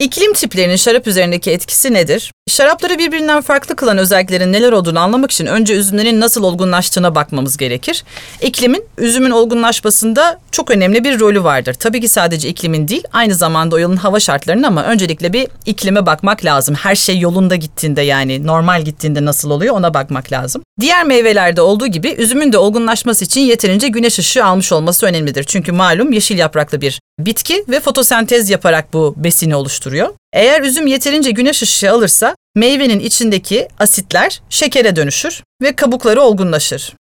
İklim tiplerinin şarap üzerindeki etkisi nedir? Şarapları birbirinden farklı kılan özelliklerin neler olduğunu anlamak için önce üzümlerin nasıl olgunlaştığına bakmamız gerekir. İklimin üzümün olgunlaşmasında çok önemli bir rolü vardır. Tabii ki sadece iklimin değil, aynı zamanda o yılın hava şartlarının ama öncelikle bir iklime bakmak lazım. Her şey yolunda gittiğinde yani normal gittiğinde nasıl oluyor ona bakmak lazım. Diğer meyvelerde olduğu gibi üzümün de olgunlaşması için yeterince güneş ışığı almış olması önemlidir. Çünkü malum yeşil yapraklı bir bitki ve fotosentez yaparak bu besini oluşturuyor. Eğer üzüm yeterince güneş ışığı alırsa meyvenin içindeki asitler şekere dönüşür ve kabukları olgunlaşır.